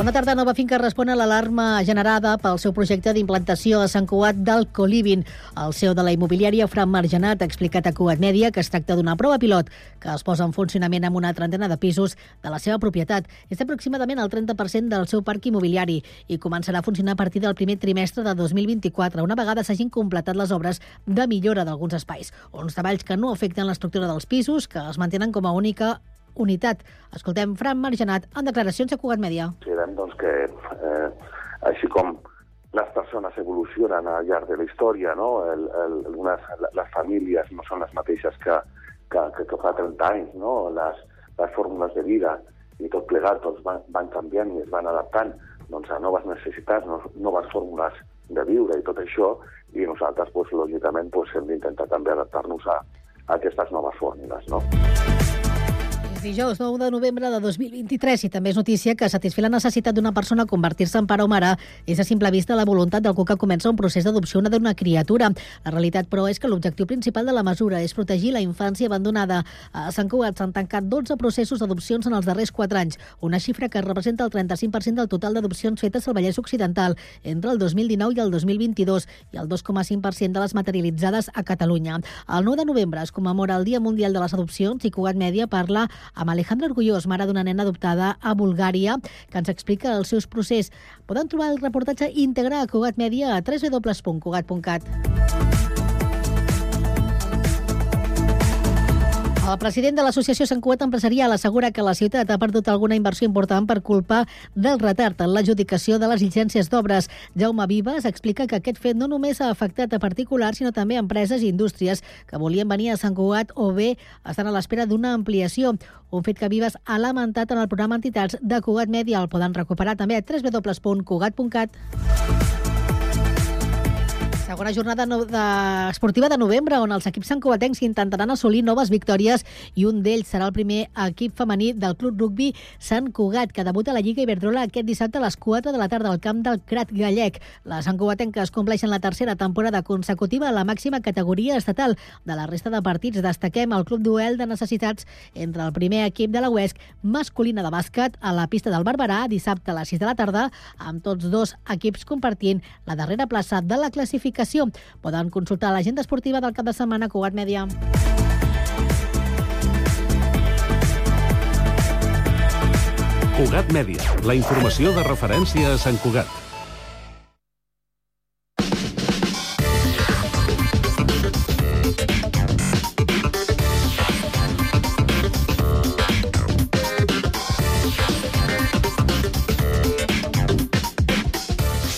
Bona tarda. Nova Finca respon a l'alarma generada pel seu projecte d'implantació a Sant Cugat del Coliving. El CEO de la immobiliària, Fran Margenat, ha explicat a Cugat Mèdia que es tracta d'una prova pilot que es posa en funcionament amb una trentena de pisos de la seva propietat. És aproximadament el 30% del seu parc immobiliari i començarà a funcionar a partir del primer trimestre de 2024, una vegada s'hagin completat les obres de millora d'alguns espais. Uns treballs que no afecten l'estructura dels pisos, que es mantenen com a única unitat. Escoltem Fran Margenat en declaracions a Cugat Mèdia. Considerem doncs, que, eh, així com les persones evolucionen al llarg de la història, no? el, el, unes, les famílies no són les mateixes que, que, que, que fa 30 anys, no? les, les fórmules de vida i tot plegat doncs, van, van canviant i es van adaptant doncs, a noves necessitats, noves fórmules de viure i tot això, i nosaltres, doncs, lògicament, doncs, hem d'intentar també adaptar-nos a, a aquestes noves fórmules. No? Dijous 9 de novembre de 2023 i també és notícia que satisfer la necessitat d'una persona convertir-se en pare o mare és a simple vista la voluntat del que comença un procés d'adopció d'una criatura. La realitat, però, és que l'objectiu principal de la mesura és protegir la infància abandonada. A Sant Cugat s'han tancat 12 processos d'adopcions en els darrers 4 anys, una xifra que representa el 35% del total d'adopcions fetes al Vallès Occidental entre el 2019 i el 2022 i el 2,5% de les materialitzades a Catalunya. El 9 de novembre es commemora el Dia Mundial de les Adopcions i Cugat Mèdia parla amb Alejandra Orgullós, mare d'una nena adoptada a Bulgària, que ens explica els seus procés. Poden trobar el reportatge íntegre a Cugat Mèdia a www.cugat.cat. El president de l'Associació Sant Cugat Empresarial assegura que la ciutat ha perdut alguna inversió important per culpa del retard en l'adjudicació de les llicències d'obres. Jaume Vives explica que aquest fet no només ha afectat a particulars, sinó també a empreses i indústries que volien venir a Sant Cugat o bé estan a l'espera d'una ampliació. Un fet que Vives ha lamentat en el programa Entitats de Cugat Media. El poden recuperar també a www.cugat.cat. Segona jornada no, de, esportiva de novembre, on els equips santcubatencs intentaran assolir noves victòries i un d'ells serà el primer equip femení del Club Rugby Sant Cugat, que debuta a la Lliga Iberdrola aquest dissabte a les 4 de la tarda al camp del Crat Gallec. Les santcubatenques compleixen la tercera temporada consecutiva a la màxima categoria estatal. De la resta de partits destaquem el Club Duel de Necessitats entre el primer equip de la UESC masculina de bàsquet a la pista del Barberà dissabte a les 6 de la tarda, amb tots dos equips compartint la darrera plaça de la classificació classificació. Poden consultar l'agenda esportiva del cap de setmana a Cugat Mèdia. Cugat Mèdia, la informació de referència a Sant Cugat.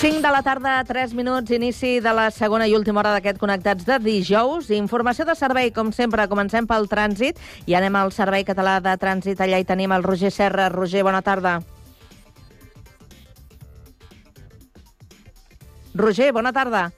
5 de la tarda, 3 minuts, inici de la segona i última hora d'aquest Connectats de dijous. Informació de servei, com sempre, comencem pel trànsit i anem al Servei Català de Trànsit. Allà hi tenim el Roger Serra. Roger, bona tarda. Roger, bona tarda.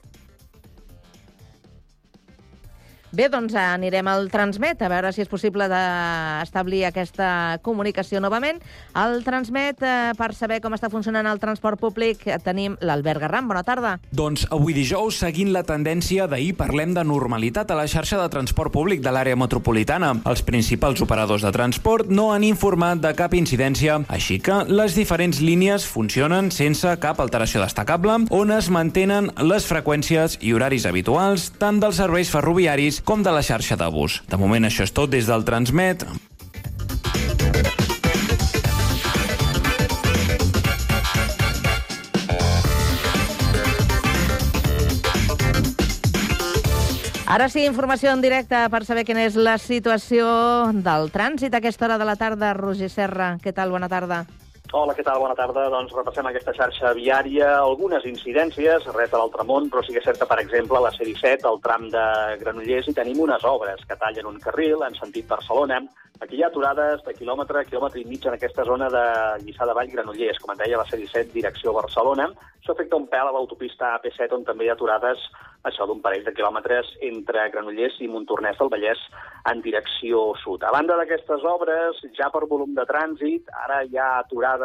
Bé, doncs anirem al Transmet, a veure si és possible d'establir aquesta comunicació novament. Al Transmet, eh, per saber com està funcionant el transport públic, tenim l'Albert Garram. Bona tarda. Doncs avui dijous, seguint la tendència d'ahir, parlem de normalitat a la xarxa de transport públic de l'àrea metropolitana. Els principals operadors de transport no han informat de cap incidència, així que les diferents línies funcionen sense cap alteració destacable, on es mantenen les freqüències i horaris habituals tant dels serveis ferroviaris com de la xarxa de bus. De moment això és tot des del Transmet. Ara sí, informació en directe per saber quina és la situació del trànsit a aquesta hora de la tarda. Roger Serra, què tal? Bona tarda. Hola, què tal? Bona tarda. Doncs repassem aquesta xarxa viària, algunes incidències, res de l'altre món, però sí que és cert que, per exemple, la C-17, al tram de Granollers, hi tenim unes obres que tallen un carril en sentit Barcelona. Aquí hi ha aturades de quilòmetre, quilòmetre i mig en aquesta zona de Lliçà de Vall Granollers, com et deia, la C-17, direcció Barcelona. Això afecta un pèl a l'autopista AP7, on també hi ha aturades això d'un parell de quilòmetres entre Granollers i Montornès del Vallès en direcció sud. A banda d'aquestes obres, ja per volum de trànsit, ara hi ha aturades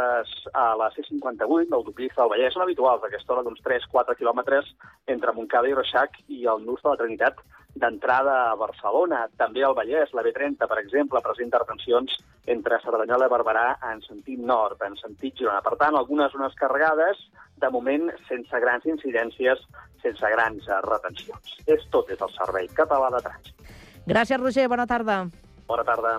a la C58, l'autopista del Vallès, són habituals d'aquesta hora d'uns 3-4 quilòmetres entre Montcada i Reixac i el Nus de la Trinitat d'entrada a Barcelona. També al Vallès, la B30, per exemple, presenta retencions entre Cerdanyola i Barberà en sentit nord, en sentit Girona. Per tant, algunes zones carregades, de moment sense grans incidències, sense grans eh, retencions. És tot des del Servei Català de Trànsit. Gràcies, Roger. Bona tarda. Bona tarda.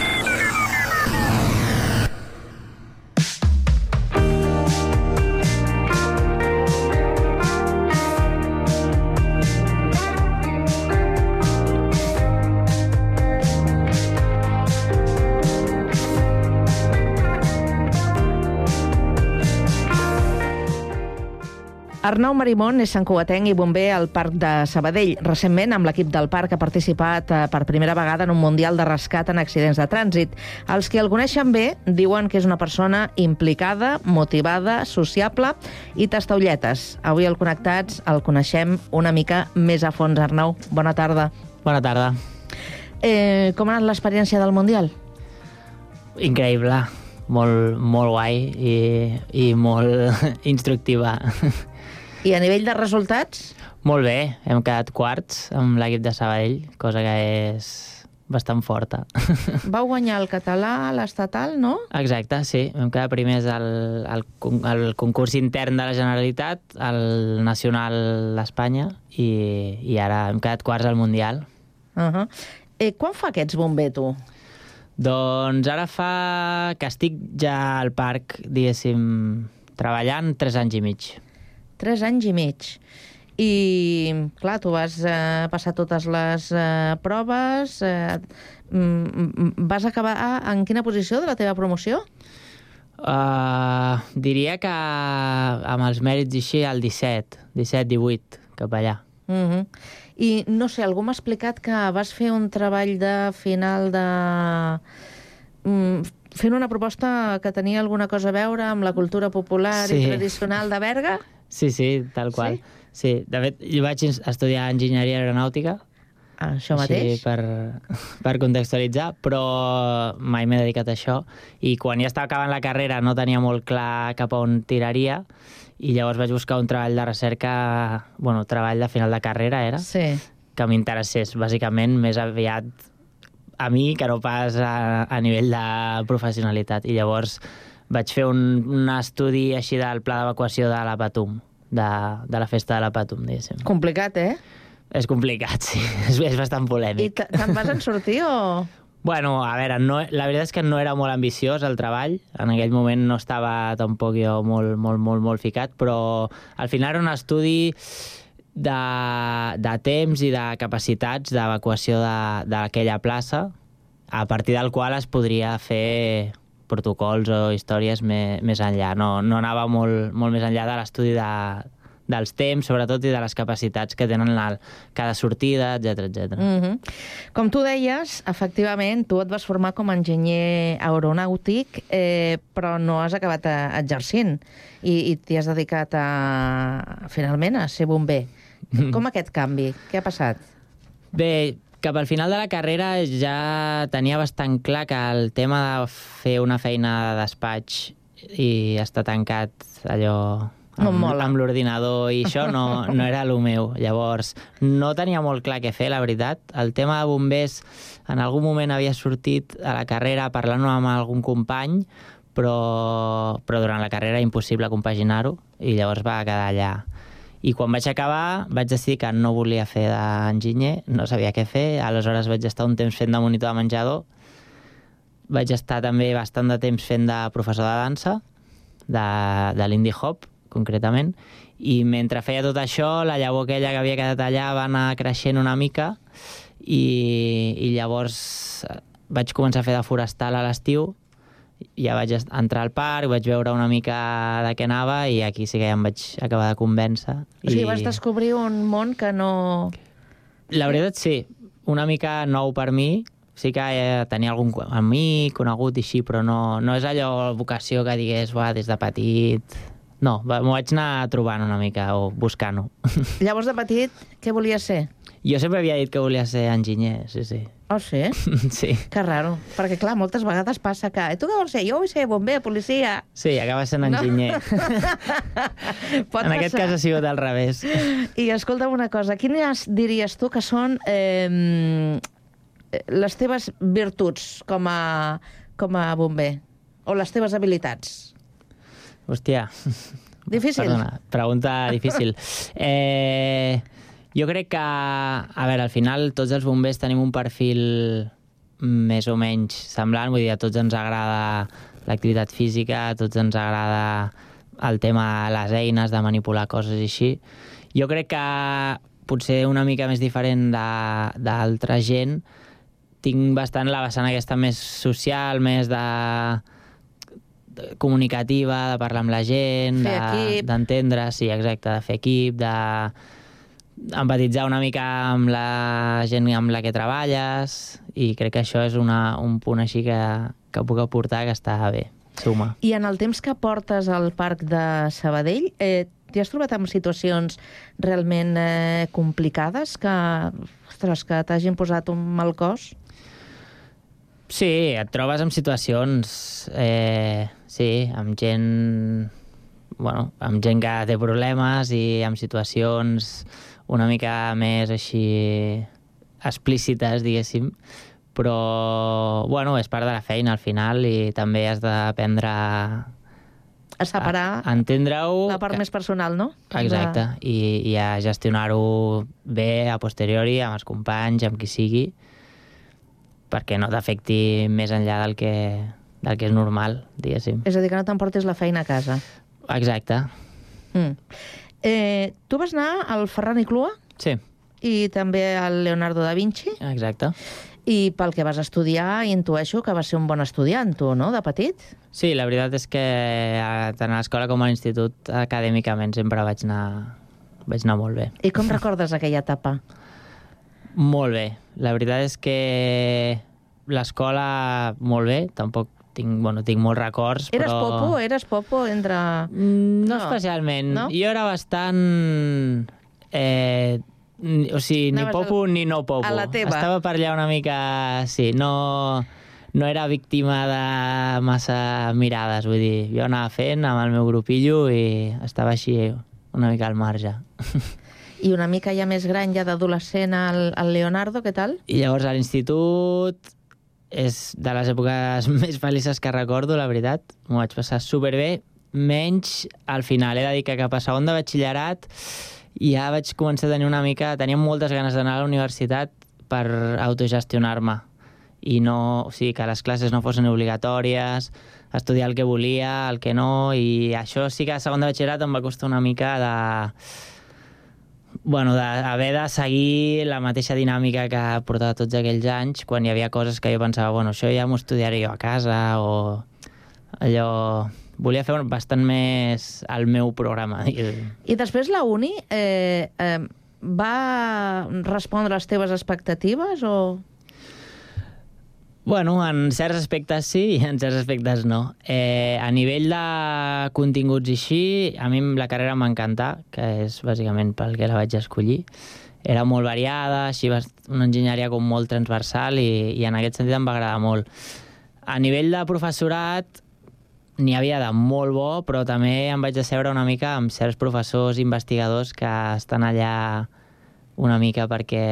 Arnau Marimón és santcugatenc i bomber al Parc de Sabadell. Recentment, amb l'equip del parc, ha participat eh, per primera vegada en un Mundial de Rescat en accidents de trànsit. Els que el coneixen bé diuen que és una persona implicada, motivada, sociable i tastaulletes. Avui al Connectats el coneixem una mica més a fons. Arnau, bona tarda. Bona tarda. Eh, com ha anat l'experiència del Mundial? Increïble. Molt, molt guai i, i molt instructiva. I a nivell de resultats? Molt bé, hem quedat quarts amb l'equip de Sabadell, cosa que és bastant forta. Vau guanyar el català, l'estatal, no? Exacte, sí. Vam quedar primers al, al, al concurs intern de la Generalitat, al nacional d'Espanya, i, i ara hem quedat quarts al Mundial. Uh -huh. eh, quan fa que ets bomber, tu? Doncs ara fa que estic ja al parc, diguéssim, treballant tres anys i mig. Tres anys i mig. I, clar, tu vas eh, passar totes les eh, proves... Eh, vas acabar en quina posició de la teva promoció? Uh, diria que amb els mèrits així, el 17, 17, 18, cap allà. Uh -huh. I, no sé, algú m'ha explicat que vas fer un treball de final de... Mm, fent una proposta que tenia alguna cosa a veure amb la cultura popular Sí. i tradicional de Berga? Sí, sí, tal qual. Sí? Sí, de fet, jo vaig estudiar enginyeria aeronàutica, Ah, Això mateix? Així per, per contextualitzar, però mai m'he dedicat a això. I quan ja estava acabant la carrera no tenia molt clar cap a on tiraria i llavors vaig buscar un treball de recerca, bueno, treball de final de carrera era, Sí. que m'interessés bàsicament més aviat a mi que no pas a, a nivell de professionalitat. I llavors vaig fer un, un estudi així del pla d'evacuació de la Patum, de, de la festa de la Patum, diguéssim. Complicat, eh? És complicat, sí. És, és bastant I polèmic. te- te'n vas en sortir o...? Bueno, a veure, no, la veritat és que no era molt ambiciós el treball. En aquell moment no estava tampoc jo molt, molt, molt, molt ficat, però al final era un estudi de, de temps i de capacitats d'evacuació de- d'aquella plaça, a partir del qual es podria fer protocols o històries més, més enllà. No, no anava molt, molt més enllà de l'estudi de, dels temps, sobretot, i de les capacitats que tenen la, cada sortida, etc etc. Mm -hmm. Com tu deies, efectivament, tu et vas formar com a enginyer aeronàutic, eh, però no has acabat a, exercint i, i t'hi has dedicat a, finalment a ser bomber. Com aquest canvi? Què ha passat? Bé, cap al final de la carrera ja tenia bastant clar que el tema de fer una feina de despatx i estar tancat allò No amb, mola. amb l'ordinador i això no, no era el meu. Llavors, no tenia molt clar què fer, la veritat. El tema de bombers en algun moment havia sortit a la carrera parlant amb algun company, però, però durant la carrera era impossible compaginar-ho i llavors va quedar allà. I quan vaig acabar vaig decidir que no volia fer d'enginyer, no sabia què fer, aleshores vaig estar un temps fent de monitor de menjador, vaig estar també bastant de temps fent de professor de dansa, de, de l'Indie Hop, concretament, i mentre feia tot això, la llavor aquella que havia quedat allà va anar creixent una mica. I, i llavors eh, vaig començar a fer de forestal a l'estiu ja vaig entrar al parc, vaig veure una mica de què anava i aquí sí que ja em vaig acabar de convèncer. O sigui, I vas descobrir un món que no... La veritat, sí, una mica nou per mi. Sí que eh, tenia algun amic, conegut i així, però no, no és allò vocació que digués, va, des de petit... No, m'ho vaig anar trobant una mica o buscant-ho. Llavors, de petit, què volies ser? Jo sempre havia dit que volia ser enginyer, sí, sí. Oh, sí? Sí, Que raro. Perquè, clar, moltes vegades passa que... "Eh, Tu què vols ser? Jo vull ser bomber, policia... sí acaba sent enginyer. Pot en aquest passar. cas ha sigut al revés. I escolta'm una cosa, quines diries tu que són eh, les teves virtuts com a, com a bomber? O les teves habilitats? Hòstia. Difícil? Perdona, pregunta difícil. Eh, jo crec que, a veure, al final tots els bombers tenim un perfil més o menys semblant, vull dir, a tots ens agrada l'activitat física, a tots ens agrada el tema de les eines, de manipular coses i així. Jo crec que potser una mica més diferent de- d'altra gent, tinc bastant la vessant aquesta més social, més de de- comunicativa, de parlar amb la gent, Fer de- d'entendre, sí, exacte, de fer equip, de empatitzar una mica amb la gent amb la que treballes i crec que això és una, un punt així que, que puc aportar que està bé, suma. I en el temps que portes al parc de Sabadell, eh, t'hi has trobat amb situacions realment eh, complicades que, ostres, que t'hagin posat un mal cos? Sí, et trobes en situacions, eh, sí, amb gent, bueno, amb gent que té problemes i amb situacions una mica més així explícites, diguéssim, però, bueno, és part de la feina al final i també has d'aprendre a, A separar a entendre-ho. la part que- més personal, no? Exacte, i, i a gestionar-ho bé a posteriori amb els companys, amb qui sigui, perquè no t'afecti més enllà del que, del que és normal, diguéssim. És a dir, que no t'emportis la feina a casa. Exacte, Mm. Eh, tu vas anar al Ferran i Clua sí, i també al Leonardo da Vinci exacte. i pel que vas estudiar intueixo que vas ser un bon estudiant, tu, no?, de petit? Sí, la veritat és que eh, tant a l'escola com a l'institut acadèmicament sempre vaig anar, vaig anar molt bé. I com recordes aquella etapa? Molt bé. La veritat és que l'escola molt bé, tampoc tinc, bueno, tinc molts records, Eres però... popo? Eres popo entre... Mm, No, No. especialment. No? Jo era bastant... Eh, ni- o sigui, ni Anaves popo al- ni no popo. a la teva. Estava per allà una mica... Sí, no, no era víctima de massa mirades, vull dir, jo anava fent amb el meu grupillo i estava així una mica al marge. I una mica ja més gran, ja d'adolescent, al, al Leonardo, què tal? I llavors a l'institut és de les èpoques més felices que recordo, la veritat. M'ho vaig passar superbé, menys al final. He de dir que cap a segon de batxillerat ja vaig començar a tenir una mica... Tenia moltes ganes d'anar a la universitat per autogestionar-me i no, o sigui, que les classes no fossin obligatòries, estudiar el que volia, el que no, i això sí que a segon de batxillerat em va costar una mica de bueno, d'haver de seguir la mateixa dinàmica que portava tots aquells anys, quan hi havia coses que jo pensava, bueno, això ja m'ho estudiaré jo a casa, o allò... Volia fer bastant més el meu programa. I després la uni eh, eh, va respondre a les teves expectatives o... Bueno, en certs aspectes sí i en certs aspectes no. Eh, a nivell de continguts i així, a mi la carrera m'encanta, que és bàsicament pel que la vaig escollir. Era molt variada, així va una enginyeria com molt transversal i, i en aquest sentit em va agradar molt. A nivell de professorat, n'hi havia de molt bo, però també em vaig asseure una mica amb certs professors investigadors que estan allà una mica perquè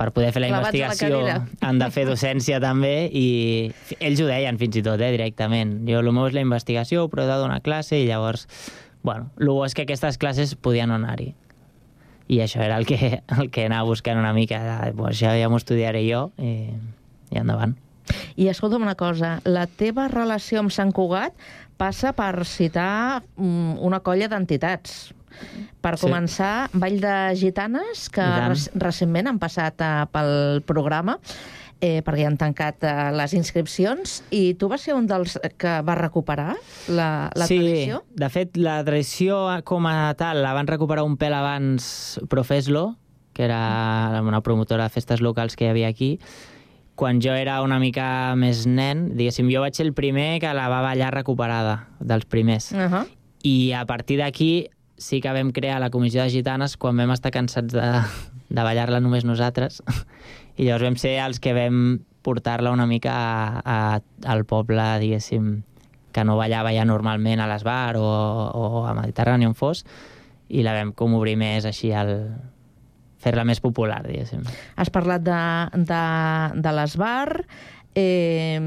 per poder fer la Clavats la investigació cadira. han de fer docència també i ells ho deien fins i tot, eh, directament. Jo el meu és la investigació, però he de donar classe i llavors, bueno, el bo és que aquestes classes podien anar-hi. I això era el que, el que anava buscant una mica. De, pues, ja, ja m'ho estudiaré jo i, i endavant. I escolta'm una cosa, la teva relació amb Sant Cugat passa per citar mm, una colla d'entitats. Per Sí. començar, Vall de Gitanes, que rec recentment han passat eh, pel programa, eh, perquè han tancat eh, les inscripcions, i tu vas ser un dels que va recuperar la, la sí, tradició? de fet, la tradició com a tal la van recuperar un pèl abans Profeslo, que era una promotora de festes locals que hi havia aquí. Quan jo era una mica més nen, diguéssim, jo vaig ser el primer que la va ballar recuperada, dels primers. Uh -huh. I a partir d'aquí sí que vam crear la comissió de gitanes quan vam estar cansats de, de ballar-la només nosaltres. I llavors vam ser els que vam portar-la una mica a, a, al poble, diguéssim, que no ballava ja normalment a l'Esbar o, o a Mediterrani on fos, i la vam com obrir més així al fer-la més popular, diguéssim. Has parlat de, de, de l'esbar. Eh,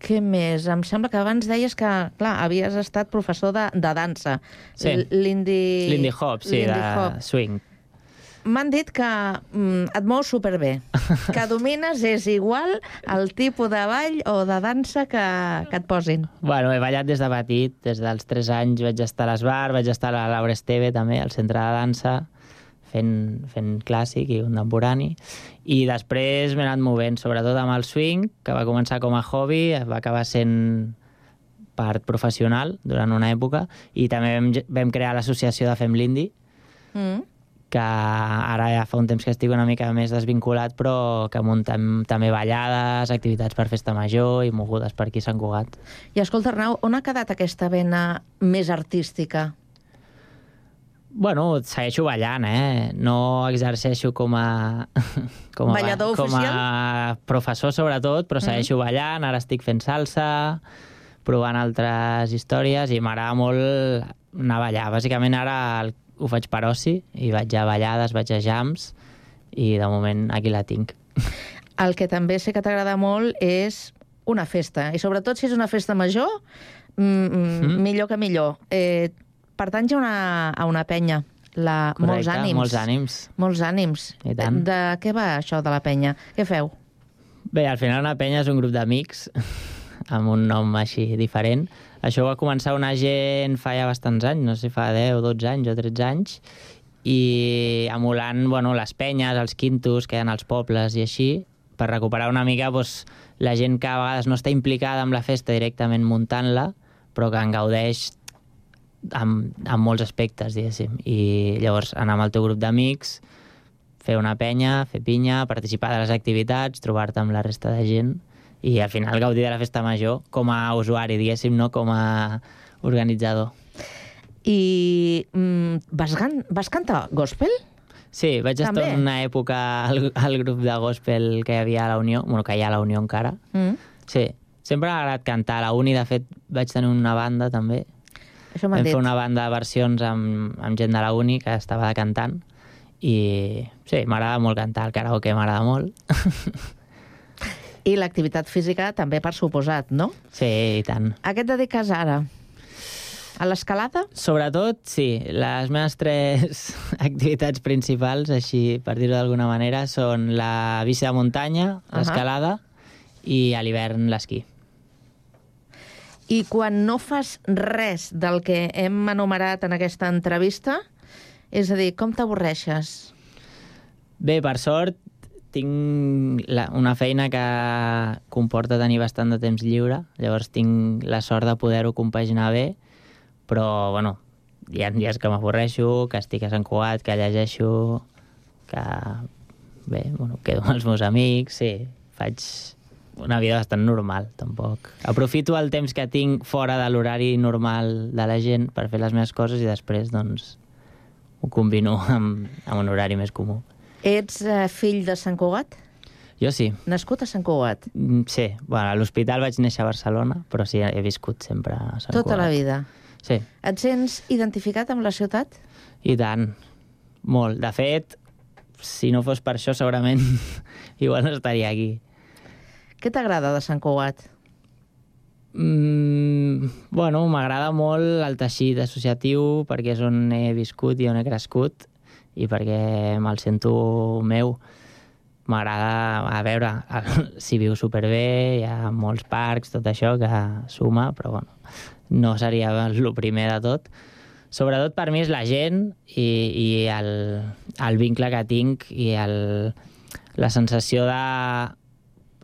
què més? Em sembla que abans deies que, clar, havies estat professor de, de dansa. Sí. Lindy... Lindy Hop, sí, de Hop. swing. M'han dit que mm, et mous superbé, que domines és igual el tipus de ball o de dansa que, que et posin. Bueno, he ballat des de petit, des dels 3 anys vaig estar a l'Esbar, vaig estar a la Laura Esteve també, al centre de dansa, fent, fent clàssic i contemporani. I després m'he anat movent, sobretot amb el swing, que va començar com a hobby, va acabar sent part professional durant una època, i també vam, vam crear l'associació de Fem l'Indi, Mm. que ara ja fa un temps que estic una mica més desvinculat, però que muntem també ballades, activitats per festa major i mogudes per aquí a Sant Cugat. I escolta, Arnau, on ha quedat aquesta vena més artística? Bueno, segueixo ballant, eh? No exerceixo com a... Com a Ballador com oficial? a professor, sobretot, però segueixo ballant. Ara estic fent salsa, provant altres històries i m'agrada molt anar a ballar. Bàsicament ara el- ho faig per oci i vaig a ballades, vaig a jams i de moment aquí la tinc. El que també sé que t'agrada molt és una festa, i sobretot si és una festa major, mm, mm, Mm. millor que millor. Eh, pertanys a una, a una penya, la Correcte, Molts Ànims. molts ànims. Molts ànims. I tant. De què va això de la penya? Què feu? Bé, al final una penya és un grup d'amics amb un nom així diferent. Això va començar una gent fa ja bastants anys, no sé fa 10 o 12 anys o 13 anys, i emulant bueno, les penyes, els quintos que hi als pobles i així, per recuperar una mica doncs, la gent que a vegades no està implicada amb la festa directament muntant-la, però que en gaudeix amb, amb molts aspectes, diguéssim. I llavors anar amb el teu grup d'amics, fer una penya, fer pinya, participar de les activitats, trobar-te amb la resta de gent i al final gaudir de la festa major com a usuari, diguéssim, no com a organitzador. I mm, vas, gan vas cantar gospel? Sí, vaig estar També? una època al, al grup de gospel que hi havia a la Unió, bueno, que hi ha a la Unió encara. Mm. Sí, sempre m'ha agradat cantar. A la Uni, de fet, vaig tenir una banda també. Això Vam dit. fer una banda de versions amb, amb gent de la Uni que estava de cantant i sí, m'agrada molt cantar, el karaoke m'agrada molt. I l'activitat física també per suposat, no? Sí, i tant. A què et dediques ara? A l'escalada? Sobretot, sí. Les meves tres activitats principals, així per dir-ho d'alguna manera, són la bici de muntanya, l'escalada i a l'hivern l'esquí. I quan no fas res del que hem enumerat en aquesta entrevista, és a dir, com t'avorreixes? Bé, per sort, tinc la, una feina que comporta tenir bastant de temps lliure, llavors tinc la sort de poder-ho compaginar bé, però, bueno, hi ha dies que m'avorreixo, que estic a Sant Cugat, que llegeixo, que, bé, bueno, quedo amb els meus amics, sí, faig una vida bastant normal, tampoc. Aprofito el temps que tinc fora de l'horari normal de la gent per fer les meves coses i després, doncs, ho combino amb, amb un horari més comú. Ets eh, fill de Sant Cugat? Jo sí. Nascut a Sant Cugat? Mm, Sí, bueno, a l'hospital vaig néixer a Barcelona, però sí, he viscut sempre a Sant Tota Cugat. la vida. Sí, Et sents identificat amb la ciutat? i tant. Molt. De fet, si no fos per això, segurament igual no estaria aquí. Què t'agrada de Sant Cugat? Mm, bueno, m'agrada molt el teixit associatiu perquè és on he viscut i on he crescut i perquè me'l sento meu. m'agrada, a veure, si viu superbé, hi ha molts parcs, tot això que suma, però bueno, no seria el primer de tot. Sobretot per mi és la gent i, i el, el vincle que tinc i el, la sensació de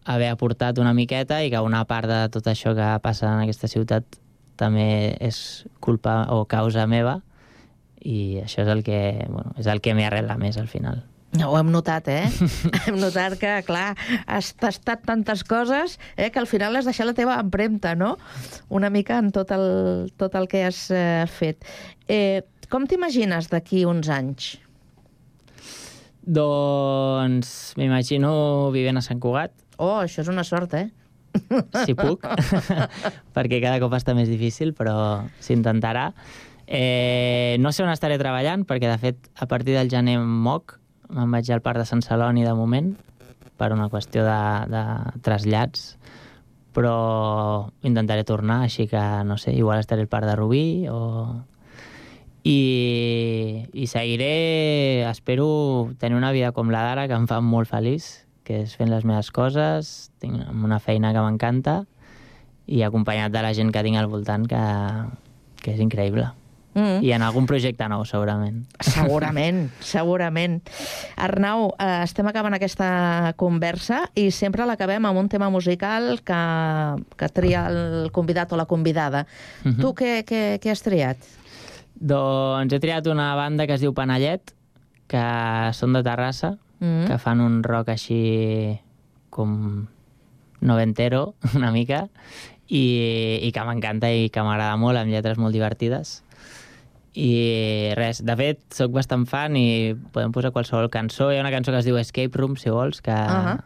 haver aportat una miqueta i que una part de tot això que passa en aquesta ciutat també és culpa o causa meva i això és el que, bueno, és el que m'arrela més al final. Ho hem notat, eh? hem notat que, clar, has tastat tantes coses eh, que al final has deixat la teva empremta, no? Una mica en tot el, tot el que has eh, fet. Eh, com t'imagines d'aquí uns anys? Doncs m'imagino vivint a Sant Cugat. Oh, això és una sort, eh? Si puc, perquè cada cop està més difícil, però s'intentarà. Eh, no sé on estaré treballant, perquè de fet a partir del gener moc, me'n vaig al parc de Sant Celoni de moment, per una qüestió de, de trasllats, però intentaré tornar, així que no sé, igual estaré al parc de Rubí o i, i seguiré, espero tenir una vida com la d'ara, que em fa molt feliç, que és fent les meves coses, tinc una feina que m'encanta i acompanyat de la gent que tinc al voltant, que, que és increïble. Mm. I en algun projecte nou, segurament. Segurament, segurament. Arnau, eh, estem acabant aquesta conversa i sempre l'acabem amb un tema musical que, que tria el convidat o la convidada. Mhm. Tu què, què, què has triat? Doncs he triat una banda que es diu Panellet, que són de Terrassa, Mm. que fan un rock així com noventero, una mica, i, i que m'encanta i que m'agrada molt, amb lletres molt divertides. I res, de fet, sóc bastant fan i podem posar qualsevol cançó. Hi ha una cançó que es diu Escape Room, si vols, que, Ahà.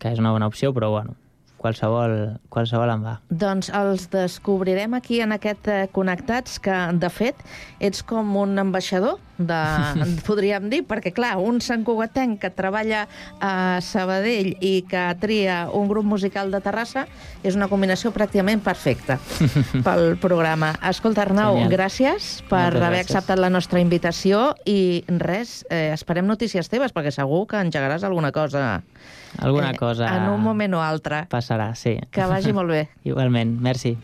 que és una bona opció, però bueno, qualsevol, qualsevol em va. Doncs els descobrirem aquí en aquest eh, Connectats, que de fet ets com un ambaixador, de, podríem dir, perquè clar, un santcugatenc que treballa a Sabadell i que tria un grup musical de Terrassa és una combinació pràcticament perfecta pel programa. Escolta, Arnau, Genial. gràcies per Moltes haver gràcies. acceptat la nostra invitació i res, eh, esperem notícies teves, perquè segur que engegaràs alguna cosa Alguna eh, cosa en un moment o altre. passarà, sí. Que vagi molt bé. Igualment, merci.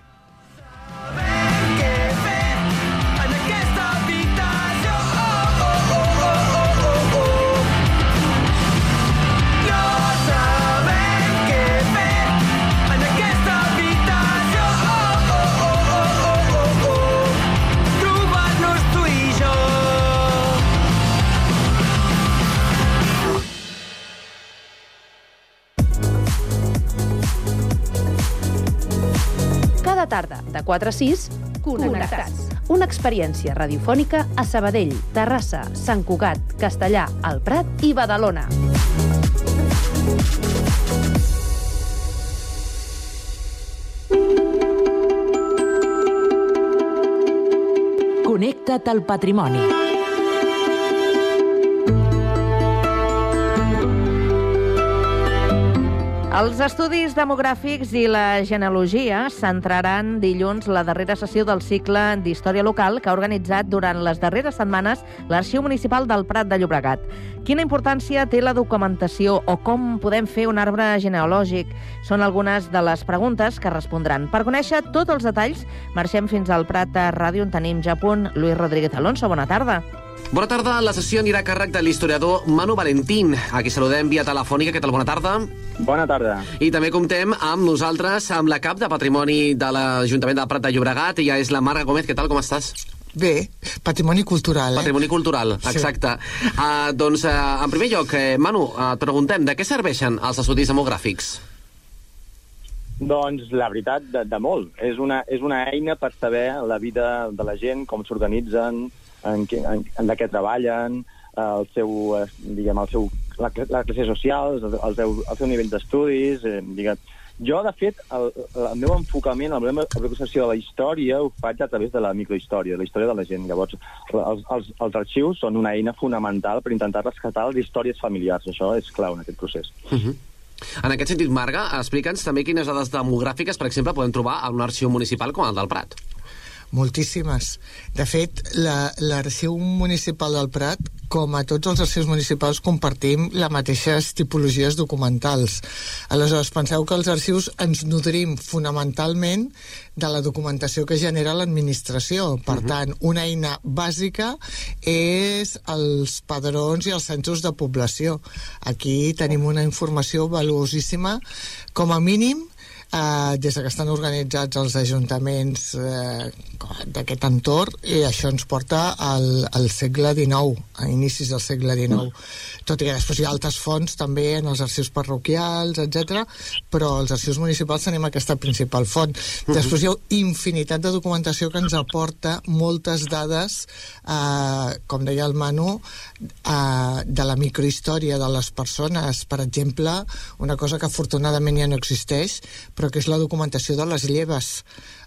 446 Connectats. Una experiència radiofònica a Sabadell, Terrassa, Sant Cugat, Castellà, El Prat i Badalona. Connecta't al patrimoni. Els estudis demogràfics i la genealogia centraran dilluns la darrera sessió del cicle d'història local que ha organitzat durant les darreres setmanes l'Arxiu Municipal del Prat de Llobregat. Quina importància té la documentació o com podem fer un arbre genealògic? Són algunes de les preguntes que respondran. Per conèixer tots els detalls, marxem fins al Prat de Ràdio on tenim ja a punt Lluís Rodríguez Alonso. Bona tarda. Bona tarda, la sessió anirà a càrrec de l'historiador Manu Valentín, a qui saludem via telefònica. Què tal, bona tarda? Bona tarda. I també comptem amb nosaltres, amb la cap de Patrimoni de l'Ajuntament del Prat de Llobregat, ella és la Marga Gómez. Què tal, com estàs? Bé, patrimoni cultural, eh? Patrimoni cultural, Sí. exacte. Uh, doncs, uh, en primer lloc, eh, Manu, uh, et preguntem, de què serveixen els estudis demogràfics? Doncs la veritat, de, de molt. És una, és una eina per saber la vida de la gent, com s'organitzen, en, en, en de què treballen, el seu, eh, diguem, el seu, la, la classe social, el, el, seu, el seu nivell d'estudis, eh, diguem. Jo, de fet, el, el meu enfocament, la meva aplicació de la història ho faig a través de la microhistòria, la història de la gent. Llavors, els, els, els arxius són una eina fonamental per intentar rescatar les històries familiars. Això és clau en aquest procés. Uh -huh. En aquest sentit, Marga, explica'ns també quines dades demogràfiques, per exemple, podem trobar en un arxiu municipal com el del Prat. Moltíssimes. De fet, la- l'Arxiu Municipal del Prat, com a tots els arxius municipals, compartim les mateixes tipologies documentals. Aleshores, penseu que els arxius ens nodrim fonamentalment de la documentació que genera l'administració. Per tant, una eina bàsica és els padrons i els censos de població. Aquí tenim una informació valuosíssima, com a mínim, Uh, des de que estan organitzats els ajuntaments uh, d'aquest entorn i això ens porta al, al segle XIX, a inicis del segle XIX. Tot i que després hi ha altres fonts també en els arxius parroquials, etc. però els arxius municipals tenim aquesta principal font. Després hi ha infinitat de documentació que ens aporta moltes dades, uh, com deia el Manu, uh, de la microhistòria de les persones. Per exemple, una cosa que afortunadament ja no existeix, però que és la documentació de les lleves.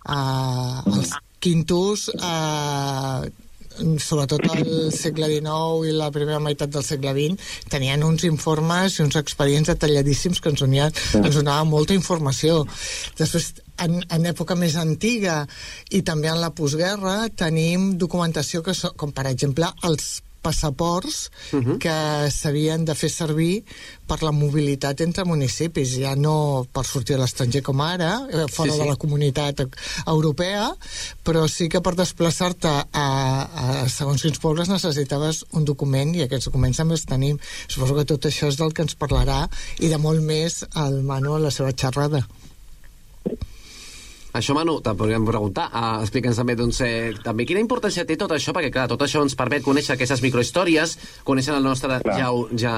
Uh, els quintos, uh, sobretot al segle XIX i la primera meitat del segle XX, tenien uns informes i uns expedients detalladíssims que ens, donien, ens donaven molta informació. Després, en, en època més antiga i també en la postguerra, tenim documentació que so, com per exemple els passaports uh -huh. que s'havien de fer servir per la mobilitat entre municipis, ja no per sortir a l'estranger com ara, eh, fora sí, sí. de la comunitat europea, però sí que per desplaçar-te a, a segons quins pobles necessitaves un document i aquests documents també els tenim. Suposo que tot això és del que ens parlarà i de molt més el Manu a la seva xerrada. Això, Manu, te podríem preguntar. Uh, Explica'ns també, doncs, eh, també quina importància té tot això, perquè, clar, tot això ens permet conèixer aquestes microhistòries, conèixer la nostra Clar. geo, ja,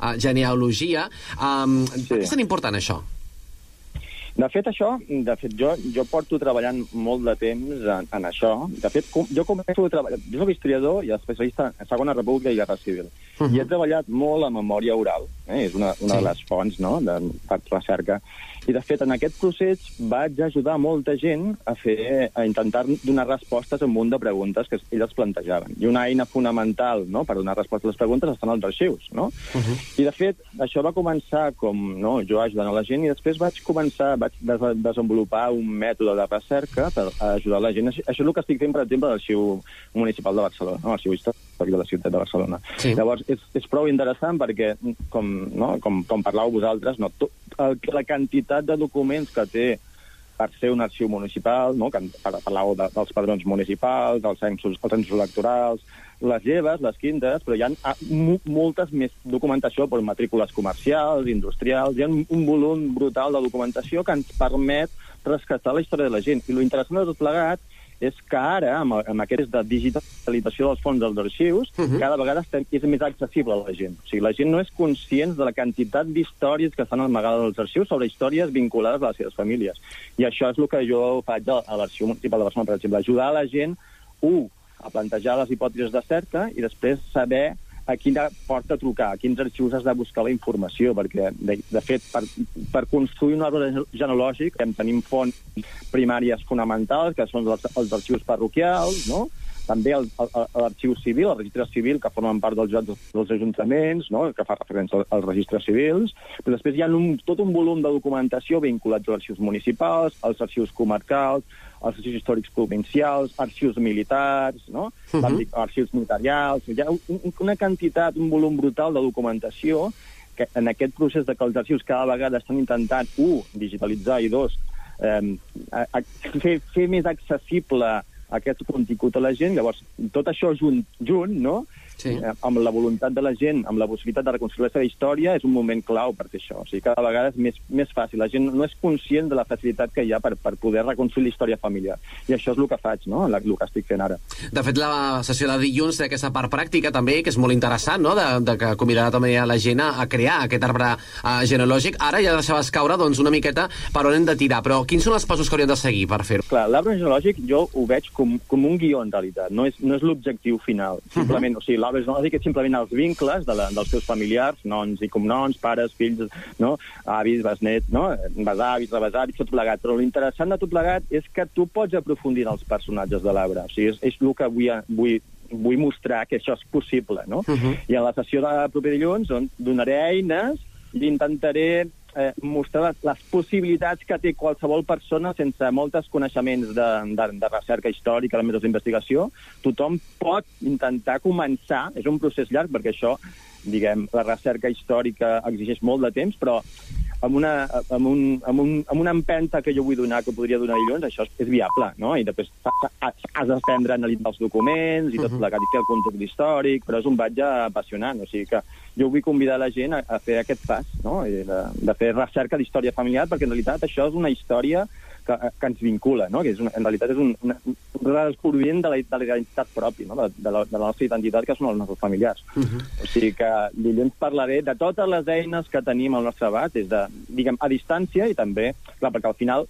uh, genealogia. Um, sí. Per què és tan important això? De fet, això, de fet, jo, jo porto treballant molt de temps en, en això. De fet, com, jo començo a treballar... Jo soc historiador i especialista en Segona República i Guerra Civil. Uh -huh. I he treballat molt en memòria oral. Eh? És una, una Sí. de les fonts no? de, per recerca. I, de fet, en aquest procés vaig ajudar molta gent a fer a intentar donar respostes a un munt de preguntes que ells plantejaven. I una eina fonamental no? per donar respostes a les preguntes estan als arxius. No? Uh -huh. I, de fet, això va començar com no, jo ajudant a la gent i després vaig començar, vaig des desenvolupar un mètode de recerca per ajudar la gent. Això, això és el que estic fent, per exemple, a l'Arxiu Municipal de Barcelona, no? l'Arxiu Històric de la ciutat de Barcelona. Sí. Llavors, és, és prou interessant perquè, com, no, com, com parlàveu vosaltres, no, tot, el, la quantitat de documents que té per ser un arxiu municipal, no? que par- parlàveu de, dels padrons municipals, dels censos, els censos electorals, les lleves, les quintes, però hi ha ah, moltes més documentació per matrícules comercials, industrials, hi ha un, volum brutal de documentació que ens permet rescatar la història de la gent. I lo interessant de tot plegat és que ara, amb, amb aquest de digitalització dels fons dels arxius, uh -huh. cada vegada estem, és més accessible a la gent. O sigui, la gent no és conscient de la quantitat d'històries que estan amagades als arxius sobre històries vinculades a les seves famílies. I això és el que jo faig a, a l'Arxiu Municipal de Barcelona, per exemple, ajudar la gent, un, a plantejar les hipòtesis de cerca i després saber a quina porta trucar, a quins arxius has de buscar la informació, perquè, de, de fet, per, per construir un arbre genealògic hem tenim fonts primàries fonamentals, que són els, els arxius parroquials, no? També l'arxiu civil, el registre civil, que formen part dels, dels, dels ajuntaments, no? que fa referència als, als registres civils, però després hi ha un, tot un volum de documentació vinculats als arxius municipals, als arxius comarcals, als arxius històrics provincials, arxius militars, no? Mhm. L'àmbit- arxius notarials... Hi ha un, un- una quantitat, un volum brutal de documentació que en aquest procés de que els arxius cada vegada estan intentant, un, digitalitzar i dos, eh, fer, fer més accessible aquest contingut a la gent. Llavors, tot això junt, junt no? Sí. Eh, amb la voluntat de la gent, amb la possibilitat de reconstruir la seva història, és un moment clau per fer això. O sigui, cada vegada és més, més fàcil. La gent no és conscient de la facilitat que hi ha per, per poder reconstruir la història familiar. I això és el que faig, no? La- el que estic fent ara. De fet, la sessió de dilluns té aquesta part pràctica també, que és molt interessant, no?, de, de que convidarà també a la gent a, a crear aquest arbre uh, genealògic. Ara ja deixaves caure doncs, una miqueta per on hem de tirar, però quins són els passos que hauríem de seguir per fer-ho? Clar, l'arbre genealògic jo ho veig com, com un guió, en realitat. No és, no és l'objectiu final. Simplement, o sigui, l'arbre genealògic és simplement els vincles de la, dels seus familiars, noms i cognoms, pares, fills, no? avis, besnets, no? besavis, rebesavis, tot plegat. Però l'interessant de tot plegat és que tu pots aprofundir en els personatges de l'arbre. O sigui, és, és el que vull, vull, vull mostrar que això és possible, no? Uh -huh. I a la sessió de proper dilluns on donaré eines i intentaré eh, mostrar les, les possibilitats que té qualsevol persona sense moltes coneixements de, de, de recerca històrica, de mètodes d'investigació. Tothom pot intentar començar, és un procés llarg perquè això, diguem, la recerca històrica exigeix molt de temps, però amb una, amb, un, amb, un, amb una empenta que jo vull donar, que podria donar dilluns, això és, és viable, no? I després has d'aprendre a analitzar els documents i tot Mhm. plegat, i fer el context històric, però és un viatge apassionant, o sigui que jo vull convidar la gent a, a fer aquest pas, no? I de, de fer recerca d'història familiar, perquè en realitat això és una història que, que ens vincula, no? que és una, en realitat és un, una, un redescobriment de la, de la identitat pròpia, no? de, de, la, de la nostra identitat, que són els nostres familiars. O sigui que dilluns parlaré de totes les eines que tenim al nostre abast, des de, diguem, a distància i també, clar, perquè al final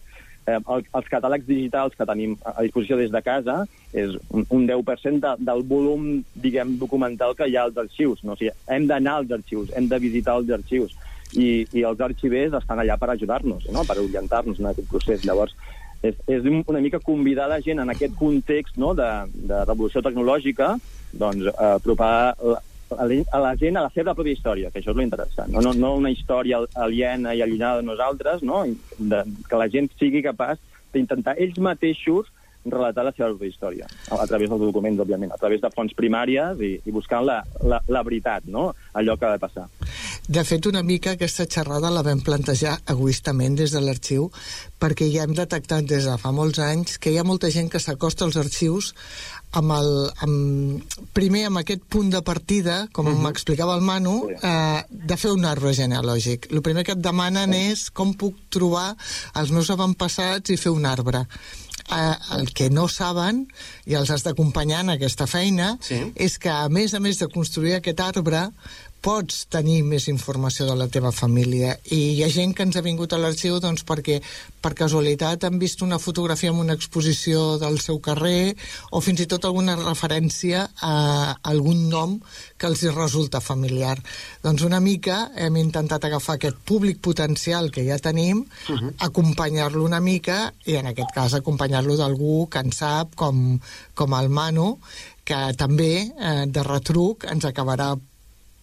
eh, el, els catàlegs digitals que tenim a a disposició des de casa és un, un 10% de, del volum, diguem, documental que hi ha als arxius. No? O sigui, hem d'anar als arxius, hem de visitar els arxius i, i els arxivers estan allà per ajudar-nos, no? per orientar-nos en aquest procés. Llavors, és, és una mica convidar la gent en aquest context no? de, de revolució tecnològica doncs, a apropar la, a la a la gent a la seva pròpia història, que això és lo interessant. No, no, no una història aliena i allunyada de nosaltres, no? De, que la gent sigui capaç d'intentar ells mateixos relatar la seva pròpia història, a, través dels documents, òbviament, a través de fonts primàries i, i buscant la, la, la veritat, no? allò que ha de passar. De fet, una mica aquesta xerrada la vam plantejar egoistament des de l'arxiu perquè ja hem detectat des de fa molts anys que hi ha molta gent que s'acosta als arxius amb el, amb, primer amb aquest punt de partida, com -huh. m'explicava el Manu, eh, de fer un arbre genealògic. El primer que et demanen és com puc trobar els meus avantpassats i fer un arbre. Eh, el que no saben, i els has d'acompanyar en aquesta feina, Sí. és que a més a més de construir aquest arbre pots tenir més informació de la teva família i hi ha gent que ens ha vingut a l'arxiu doncs, perquè per casualitat han vist una fotografia en una exposició del seu carrer o fins i tot alguna referència a algun nom que els hi resulta familiar. Doncs una mica hem intentat agafar aquest públic potencial que ja tenim, acompanyar-lo una mica i en aquest cas acompanyar-lo d'algú que en sap com, com el Manu que també eh, de retruc ens acabarà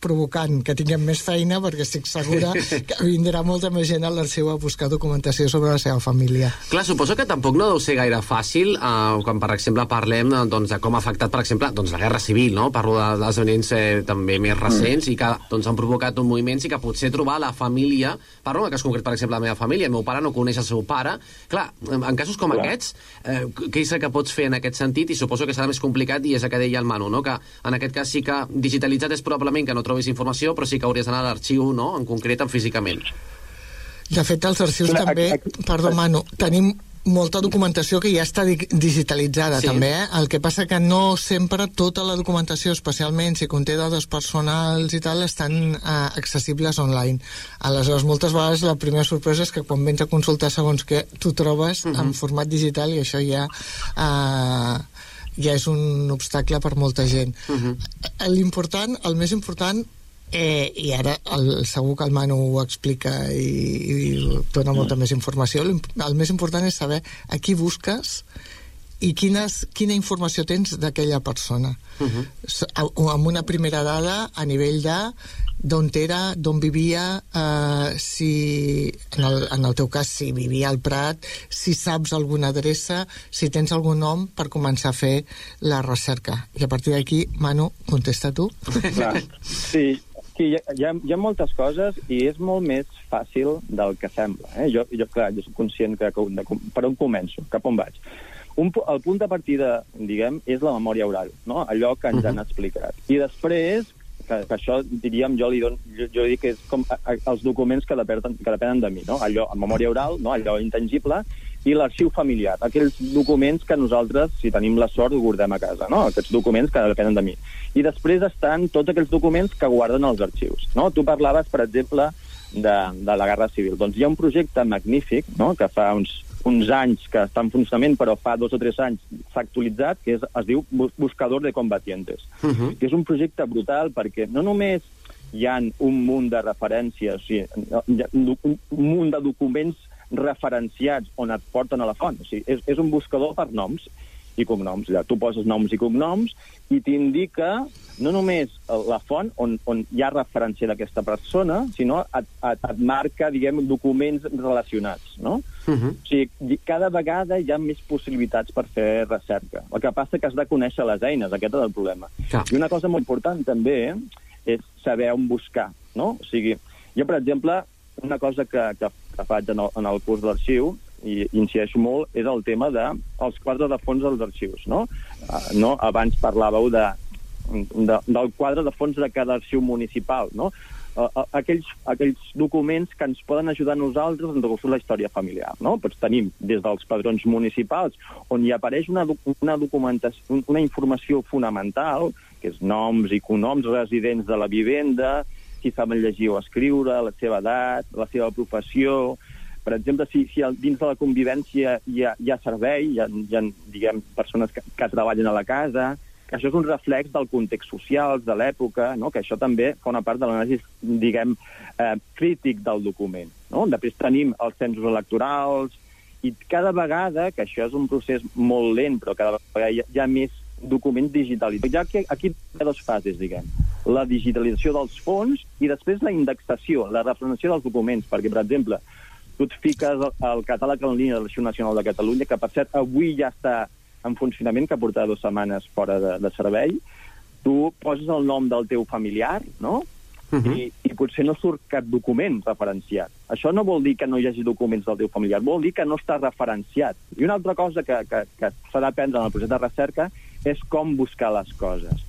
provocant que tinguem més feina perquè estic segura que vindrà molta més gent a l'arxiu a buscar documentació sobre la seva família. Clar, suposo que tampoc no deu ser gaire fàcil eh, quan, per exemple, parlem eh, doncs, de com ha afectat, per exemple, doncs, la Guerra Civil, no? Parlo de- d'esdeveniments eh, també més recents i que doncs, han provocat un moviments i que potser trobar la família... Parlo en el cas concret, per exemple, la meva família. El meu pare no coneix el seu pare. Clar, en en casos com Clar. aquests, eh, què és el que pots fer en aquest sentit? I suposo que serà més complicat i és el que deia el Manu, no? que en aquest cas sí que digitalitzat és probablement que no trobis informació, però sí que hauries d'anar a l'arxiu, no?, en concret, en físicament. De fet, als arxius Clar, també, aquí- perdó Manu, tenim molta documentació que ja està di- digitalitzada Sí. també, eh? el que passa que no sempre tota la documentació, especialment si conté dades personals i tal, estan eh, accessibles online. Aleshores, moltes vegades la primera sorpresa és que quan vens a consultar segons què, tu trobes en format digital i això ja eh, ja és un obstacle per molta gent. Eh, L'important, el més important Eh, I ara el, segur que el Manu ho explica i, i dona molta més informació. L'imp- El més important és saber a qui busques i quines, quina informació tens d'aquella persona. Uh -huh. Amb una primera dada a nivell de d'on era, d'on vivia, eh, si, en el, en el teu cas, si vivia al Prat, si saps alguna adreça, si tens algun nom per començar a fer la recerca. I a partir d'aquí, Manu, contesta tu. Clar. Sí, sí hi, ha, hi, ha, hi ha moltes coses i és molt més fàcil del que sembla. Eh? Jo, jo, clar, jo soc conscient que, que de, per on començo, cap on vaig. Un, el punt de partida, diguem, és la memòria oral, no? allò que ens han explicat. I després, que, que això, diríem, jo li don, jo, jo dic que és com a, a, els documents que depenen, que depenen de mi, no? allò, en memòria oral, no? allò intangible, i l'arxiu familiar, aquells documents que nosaltres, si tenim la sort, guardem a casa, no? aquests documents que depenen de mi. I després estan tots aquells documents que guarden els arxius. No? Tu parlaves, per exemple, de, de la Guerra Civil. Doncs hi ha un projecte magnífic no? que fa uns, uns anys que està en funcionament, però fa dos o tres anys s'ha actualitzat, que és, es diu Bus- Buscador de Combatientes Uh -huh. que és un projecte brutal perquè no només hi ha un munt de referències, o sigui, un munt de documents referenciats on et porten a la font. O sigui, és, és un buscador per noms i cognoms. Allà, tu poses noms i cognoms i t'indica no només la font on, on hi ha referència d'aquesta persona, sinó et, et, et marca, diguem, documents relacionats, no? Uh -huh. O sigui, cada vegada hi ha més possibilitats per fer recerca. El que passa que has de conèixer les eines, aquest és el problema. Clar. I una cosa molt important també és saber on buscar, no? O sigui, jo, per exemple, una cosa que, que, que faig en el, en el curs d'arxiu i incideixo molt és el tema de els quadres de fons dels arxius, no? Uh, no? Abans parlàveu de, de, del quadre de fons de cada arxiu municipal, no? Uh, aquells, aquells documents que ens poden ajudar a nosaltres en reconstruir la història familiar. No? Doncs tenim des dels padrons municipals, on hi apareix una, una documentació, una informació fonamental, que és noms i cognoms residents de la vivenda, si saben llegir o escriure, la seva edat, la seva professió, per exemple, si, si dins de la convivència hi ha, hi ha servei, hi ha, hi ha diguem, persones que, que treballen a la casa, que això és un reflex del context social, de l'època, no? que això també fa una part de l'anàlisi, diguem, eh, crític del document. No? Després tenim els censos electorals, i cada vegada, que això és un procés molt lent, però cada vegada hi ha, hi ha més documents digitalitzats. Hi ha aquí, hi ha dues fases, diguem. La digitalització dels fons i després la indexació, la referenciació dels documents, perquè, per exemple, tu et fiques al- catàleg en línia de l'Arxiu Nacional de Catalunya, que, per cert, avui ja està en funcionament, que porta dues setmanes fora de, de servei, tu poses el nom del teu familiar, no?, i, i potser no surt cap document referenciat. Això no vol dir que no hi hagi documents del teu familiar, vol dir que no està referenciat. I una altra cosa que, que, que s'ha d'aprendre en el procés de recerca és com buscar les coses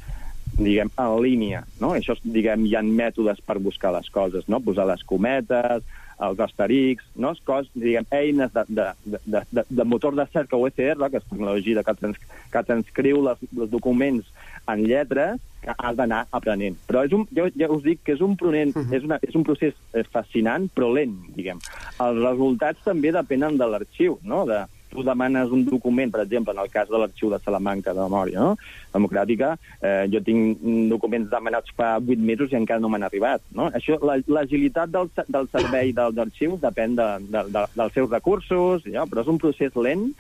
diguem, en línia, no? Això, diguem, hi ha mètodes per buscar les coses, no? Posar les cometes, els asteriscs, no? Cos, diguem, eines de, de, de, de, de motor de cerca OCR, que és tecnologia que, trans, que transcriu les, els documents en lletres, que has d'anar aprenent. Però és un, jo ja us dic que és un, pronent, uh -huh. és, una, és un procés fascinant, però lent, diguem. Els resultats també depenen de l'arxiu, no? De, tu demanes un document, per exemple, en el cas de l'arxiu de Salamanca de memòria no? democràtica, eh, jo tinc documents demanats fa vuit mesos i encara no m'han arribat. No? Això, la- L'agilitat del, del servei dels arxius depèn de, de, de, dels seus recursos, ja, però és un procés lent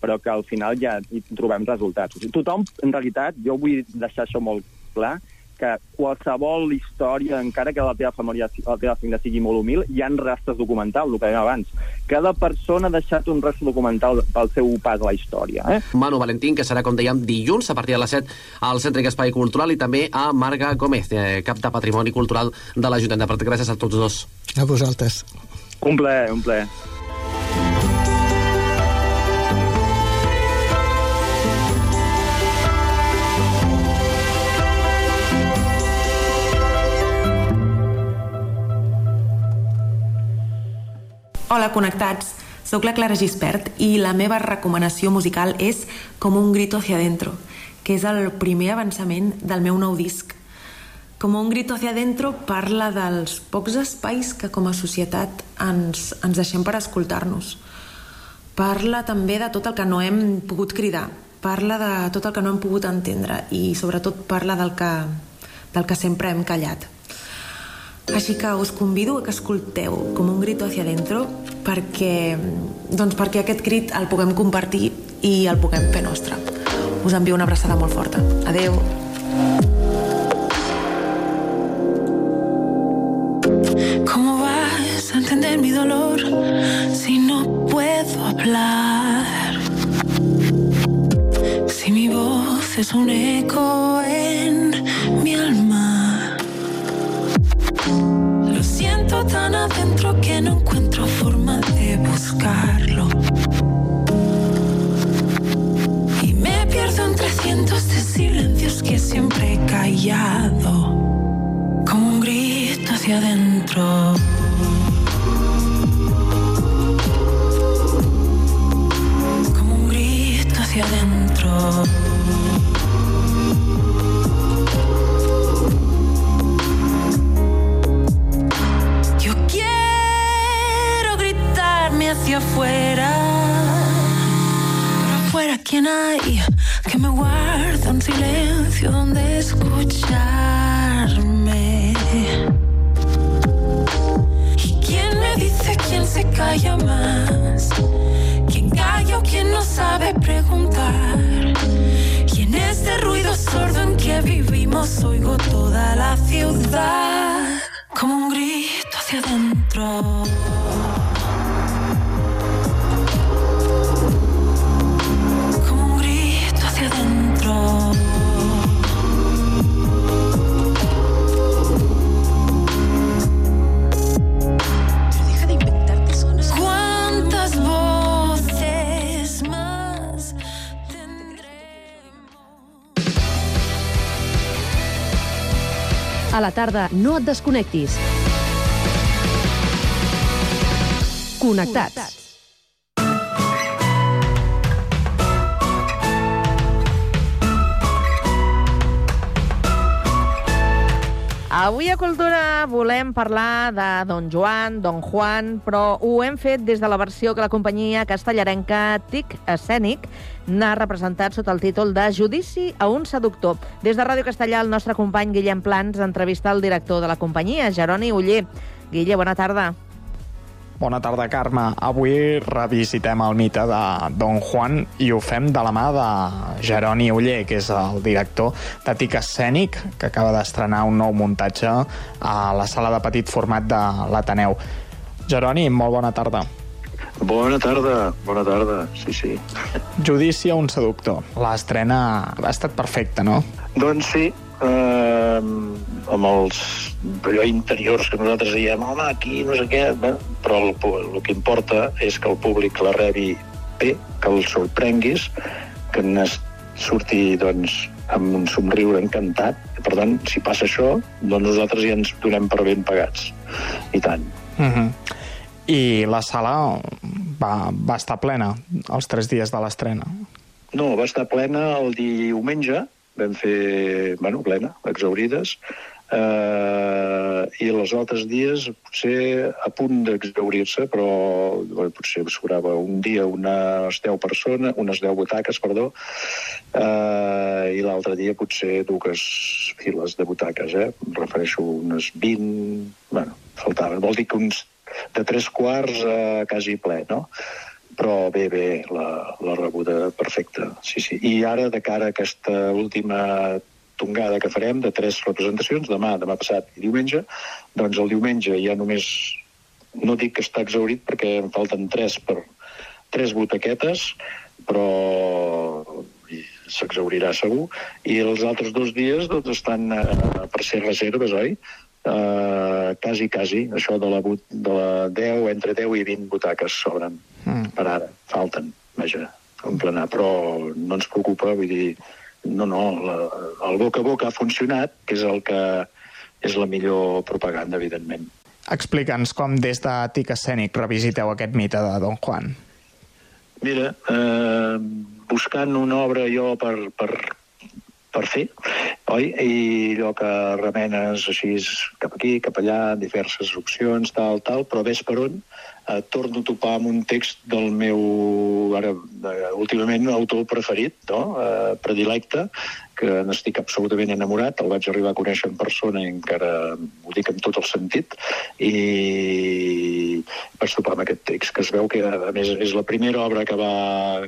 però que al final ja hi trobem resultats. O sigui, tothom, en realitat, jo vull deixar això molt clar, que qualsevol història, encara que la teva família, la teva família sigui molt humil, hi ha rastres documentals, el que dèiem abans. Cada persona ha deixat un rastre documental pel seu pas a la història. Eh? Manu Valentín, que serà, com dèiem, dilluns a partir de les 7 al Centre Espai Cultural i també a Marga Gómez, eh, cap de Patrimoni Cultural de l'Ajuntament de Prat. Gràcies a tots dos. A vosaltres. Un plaer, un plaer. Hola, connectats. Soc la Clara Gispert i la meva recomanació musical és Com un grito hacia adentro, que és el primer avançament del meu nou disc. Com un grito hacia adentro parla dels pocs espais que com a societat ens, ens deixem per escoltar-nos. Parla també de tot el que no hem pogut cridar, parla de tot el que no hem pogut entendre i sobretot parla del que, del que sempre hem callat. Així que us convido a que escolteu com un grito hacia adentro perquè, doncs perquè aquest crit el puguem compartir i el puguem fer nostre. Us envio una abraçada molt forta. Adeu. ¿Cómo vas a entender mi dolor si no puedo hablar? Si mi voz es un eco en mi alma. Tan adentro que no encuentro forma de buscarlo. Y me pierdo entre cientos de silencios que siempre he callado como un grito hacia adentro. Como un grito hacia adentro. hacia afuera. Pero afuera, ¿quién hay? Que me guarda un silencio donde escucharme. ¿Y quién me dice quién se calla más? ¿Quién calla o quién no sabe preguntar? Y en este ruido sordo en que vivimos oigo toda la ciudad como un grito hacia adentro. A la tarda, no et desconnectis. Connectats. Avui a Cultura volem parlar de Don Joan, Don Juan, però ho hem fet des de la versió que la companyia castellarenca TIC Escènic n'ha representat sota el títol de Judici a un seductor. Des de Ràdio Castellà, el nostre company Guillem Plans entrevista el director de la companyia, Jeroni Uller. Guille, bona tarda. Bona tarda, Carme. Avui revisitem el mite de Don Juan i ho fem de la mà de Jeroni Uller, que és el director de Tic Escènic, que acaba d'estrenar un nou muntatge a la sala de petit format de l'Ateneu. Jeroni, molt bona tarda. Bona tarda, bona tarda, sí, sí. Judici a un seductor. L'estrena ha estat perfecta, no? Doncs sí, eh, amb els allò interiors que nosaltres diem, home, aquí no sé què, bé, però el, el que importa és que el públic la rebi bé, que el sorprenguis, que n'es surti doncs, amb un somriure encantat. Per tant, si passa això, doncs nosaltres ja ens donem per ben pagats. I tant. Uh -huh. I la sala va, va estar plena els tres dies de l'estrena. No, va estar plena el diumenge, vam fer, bueno, plena, exaurides, eh, i els altres dies potser a punt d'exaurir-se, però bueno, potser sobrava un dia unes 10 persones, unes 10 butaques, perdó, eh, i l'altre dia potser dues files de butaques, eh? Em refereixo unes 20... Bueno, faltaven. Vol dir que uns de tres quarts a quasi ple, no? Però bé, bé, la, la rebuda perfecta, sí, sí. I ara, de cara a aquesta última tongada que farem, de tres representacions, demà, demà passat i diumenge, doncs el diumenge ja només, no dic que està exaurit perquè em falten tres per tres butaquetes, però s'exaurirà segur, i els altres dos dies doncs, estan eh, per ser reserves, oi? Uh, quasi, quasi, això de la, but- de la 10, entre 10 i 20 butaques sobren Mm. per ara, falten, vaja, en plenar, però no ens preocupa, vull dir, no, no, la, el boca a boca ha funcionat, que és el que és la millor propaganda, evidentment. Explica'ns com des de Tic Escènic revisiteu aquest mite de Don Juan. Mira, eh, buscant una obra jo per, per, per fer, oi? I allò que remenes així cap aquí, cap allà, diverses opcions, tal, tal, però ves per on, eh, torno a topar amb un text del meu, ara, eh, últimament, autor preferit, no? eh, predilecte, que n'estic absolutament enamorat, el vaig arribar a conèixer en persona i encara ho dic amb tot el sentit, i vaig topar amb aquest text, que es veu que, a més, és la primera obra que va,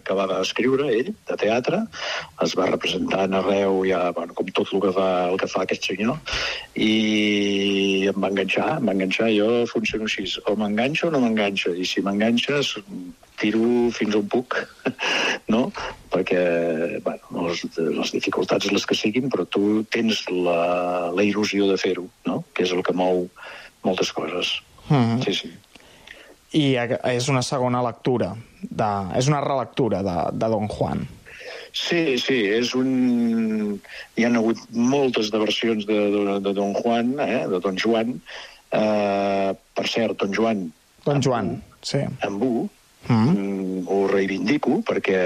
que va escriure ell, de teatre, es va representant arreu, ja, bueno, com tot el que fa, el que fa aquest senyor, i em va enganxar, em va enganxar, jo funciono així, o m'enganxo o no m'enganxo, i si m'enganxes, tiro fins on puc, no? Perquè, bueno, les, les dificultats les que siguin, però tu tens la, la il·lusió de fer-ho, no? Que és el que mou moltes coses. Mm. Sí, sí. I és una segona lectura, de, és una relectura de, de Don Juan. Sí, sí, és un... Hi han hagut moltes de versions de, de, de Don Juan, eh, de Don Joan. Uh, per cert, Don Joan, Don Joan, sí. amb U, Mm. mm, ho reivindico perquè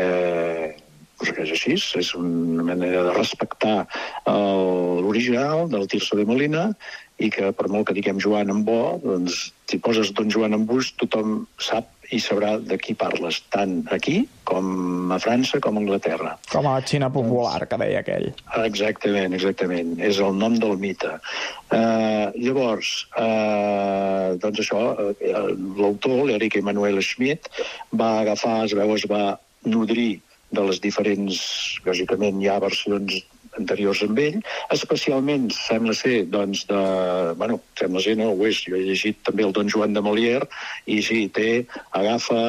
perquè és així, és una manera de respectar l'original del Tirso de Molina i que per molt que diguem Joan en bo, doncs si poses Don Joan en bus tothom sap i sabrà de qui parles, tant aquí com a França com a Anglaterra. Com a la Xina popular, que deia aquell. Exactament, exactament. És el nom del mite. Uh, llavors, uh, doncs això, uh, l'autor, l'Eric Emanuel Schmidt, va agafar, es veu, es va nodrir de les diferents, lògicament hi ha versions anteriors amb ell, especialment, sembla ser, doncs, de... Bueno, sembla ser, no, ho és, jo he llegit també el Don Joan de Molière, i sí, té, agafa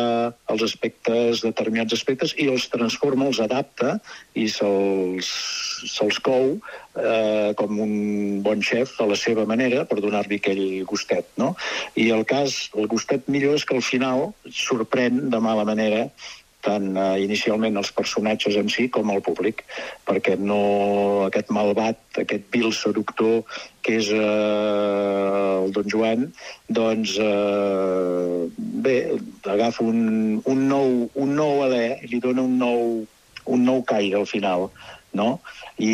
els aspectes, determinats aspectes, i els transforma, els adapta, i se'ls se cou eh, com un bon xef a la seva manera per donar-li aquell gustet, no? I el cas, el gustet millor és que al final sorprèn de mala manera tant eh, inicialment els personatges en si com el públic, perquè no aquest malvat, aquest vil seductor que és eh, el Don Joan, doncs eh, bé, agafa un, un, nou, un nou alè i li dona un nou, un nou caire al final, no? I,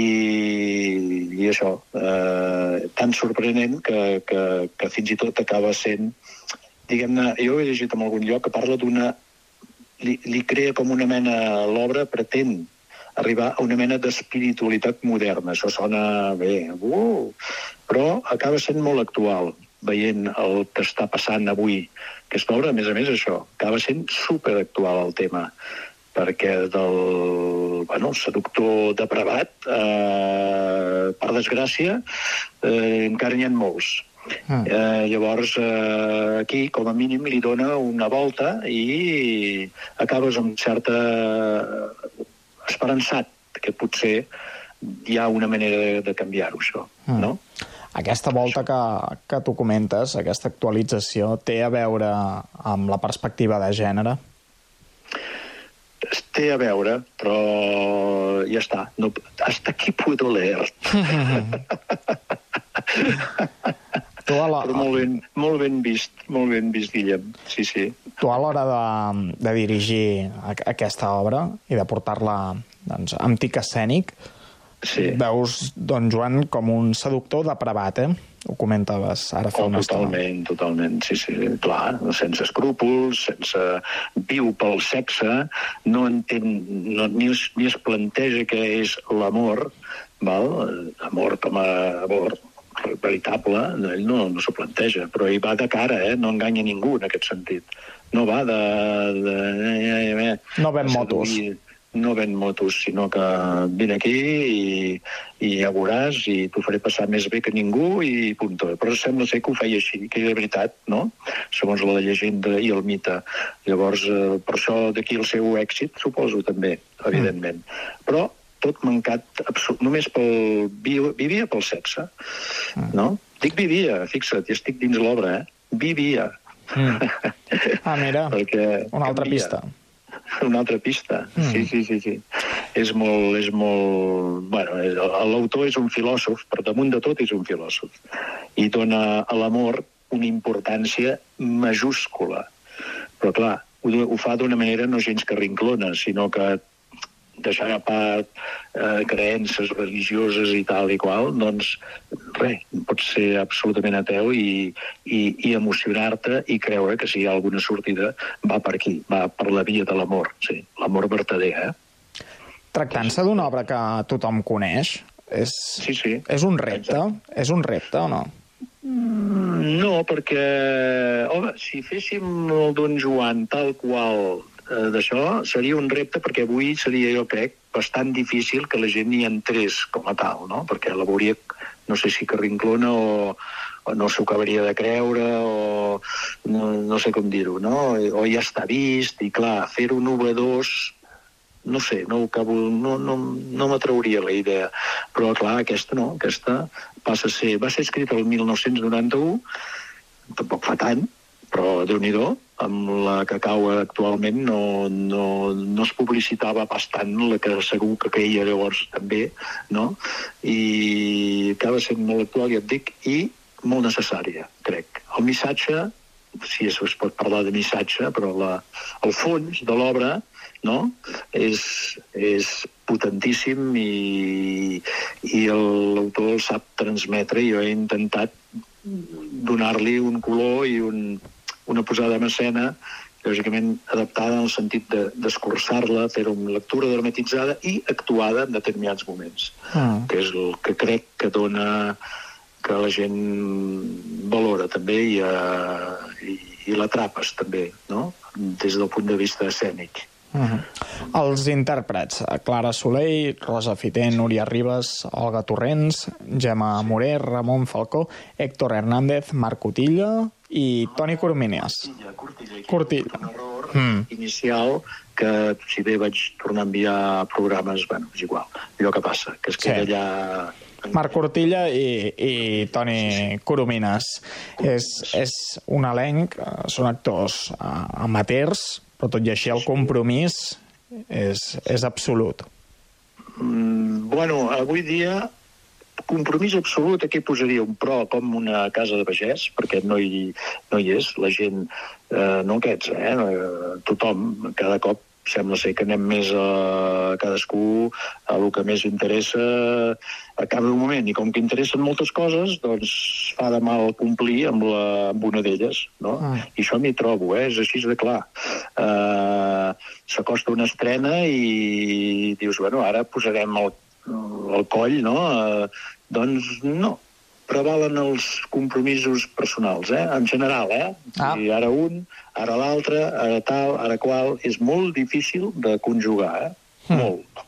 i això, eh, tan sorprenent que, que, que fins i tot acaba sent diguem-ne, jo he llegit en algun lloc que parla d'una li, li crea com una mena, l'obra pretén arribar a una mena d'espiritualitat moderna. Això sona bé, uh, però acaba sent molt actual veient el que està passant avui. Aquesta obra, a més a més, això, acaba sent superactual el tema perquè del bueno, seductor depravat, eh, per desgràcia, eh, encara n'hi ha molts. Mm. Eh, llavors, eh, aquí, com a mínim, li dona una volta i acabes amb certa esperançat que potser hi ha una manera de, de canviar-ho, això, mm. no? Aquesta volta que, que tu comentes, aquesta actualització, té a veure amb la perspectiva de gènere? Té a veure, però ja està. No, hasta aquí puedo leer. Tu a la... Però molt ben, molt ben vist, molt ben vist, Guillem. Sí, sí. Tu a l'hora de, de dirigir aquesta obra i de portar-la doncs, amb tic escènic, sí. veus Don Joan com un seductor depravat, eh? Ho comentaves ara fa oh, una estona. Totalment, totalment, sí, sí, clar, sense escrúpols, sense... viu pel sexe, no entén, no, ni, es, ni es planteja què és l'amor, val? Amor com a amor, veritable, ell no, no s'ho planteja, però ell va de cara, eh? no enganya ningú en aquest sentit. No va de... de, de, de no ven motos. No ven motos, sinó que vine aquí i, i ja veuràs i t'ho faré passar més bé que ningú i punto. Però sembla ser que ho feia així, que era veritat, no? Segons la llegenda i el mite. Llavors, eh, per això d'aquí el seu èxit, suposo també, evidentment. Mm. Però tot mancat només pel... Vivia pel sexe, no? Dic vivia, fixa't, i estic dins l'obra, eh? Vivia. Mm. Ah, mira, Perquè una altra canvia. pista. Una altra pista, Mm. sí, sí, sí, sí. És molt, és molt... Bueno, és- l'autor és un filòsof, per damunt de tot és un filòsof. I dona a l'amor una importància majúscula. Però, clar, ho, ho fa d'una manera no gens que rinclona, sinó que deixant a part eh, creences religioses i tal i qual, doncs res, pots ser absolutament ateu i, i, i emocionar-te i creure que si hi ha alguna sortida va per aquí, va per la via de l'amor, sí, l'amor vertader, eh? Tractant-se d'una obra que tothom coneix, és, sí, sí. és un repte? És un repte o no? Mm, No, perquè, home, si féssim el Don Joan tal qual eh, d'això, seria un repte perquè avui seria, jo crec, bastant difícil que la gent hi entrés com a tal, no? Perquè la veuria, no sé si carrinclona o, o no s'ho acabaria de creure o no, no sé com dir-ho, no? O ja està vist i, clar, fer-ho novedós no sé, no, acabo, no, no, no m'atrauria la idea. Però, clar, aquesta no, aquesta passa a ser... Va ser escrita el 1991, tampoc fa tant, però déu nhi amb la que cau actualment no, no, no es publicitava pas tant la que segur que queia llavors també, no? I acaba sent molt actual, ja et dic, i molt necessària, crec. El missatge, si es es pot parlar de missatge, però la, el fons de l'obra no? és, és potentíssim i, i l'autor sap transmetre i jo he intentat donar-li un color i un, una posada en escena lògicament adaptada en el sentit de- d'escurçar-la, fer una lectura dramatitzada i actuada en determinats moments, Mm. que és el que crec que dona que la gent valora també i, uh, i, i l'atrapes també, no? des del punt de vista escènic. Uh Els intèrprets, Clara Soleil, Rosa Fiter, Núria Ribas, Olga Torrents, Gemma Morer, Ramon Falcó, Héctor Hernández, Marc Cotilla i Toni Coromines. Cortilla. Mm. inicial que si bé vaig tornar a enviar programes, bueno, és igual, allò que passa, que es queda Sí. allà... Marc Cortilla i, i Toni Coromines. És, és un elenc, eh, són actors eh, amateurs, però tot i així el compromís és, és absolut. Mm, bueno, avui dia compromís absolut, aquí posaria un pro com una casa de pagès, perquè no hi, no hi és, la gent, eh, no aquests, eh, eh, tothom, cada cop sembla ser que anem més a cadascú a el que més interessa a cada moment, i com que interessen moltes coses, doncs fa de mal complir amb, la, amb una d'elles, no? Ah. I això m'hi trobo, eh? és així de clar. Uh, S'acosta una estrena i dius, bueno, ara posarem el, el coll, no? Uh, doncs no, prevalen els compromisos personals, eh? en general, eh? Ah. I ara un, ara l'altre, ara tal, ara qual, és molt difícil de conjugar, eh? Hmm. Molt.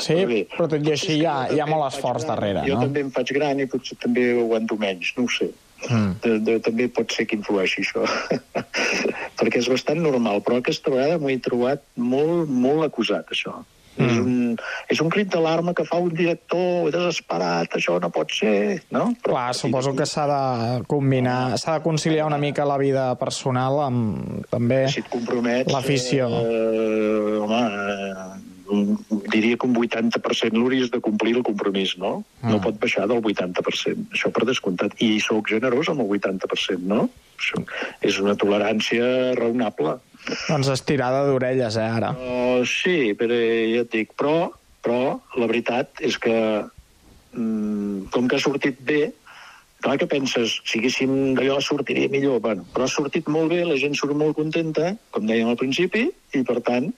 Sí, però tot i així hi ha, hi ha molt esforç darrere, Jo no? també em faig gran i potser també ho aguanto menys, no ho sé. Mm. De, de, també pot ser que influeixi això. Perquè és bastant normal, però aquesta vegada m'ho he trobat molt, molt acusat, això. Mm. És, un, és un crit d'alarma que fa un director desesperat, això no pot ser, no? Clar, suposo que s'ha de combinar, s'ha de conciliar una mica la vida personal amb també si l'afició. Eh, home, eh, diria que un 80% l'hauries de complir el compromís, no? Ah. No pot baixar del 80%, això per descomptat. I sóc generós amb el 80%, no? Això és una tolerància raonable. Doncs estirada d'orelles, eh, ara. Uh, sí, però ja et dic, però, però la veritat és que mm, com que ha sortit bé, clar que penses, si haguéssim d'allò sortiria millor, bueno, però ha sortit molt bé, la gent surt molt contenta, com dèiem al principi, i per tant,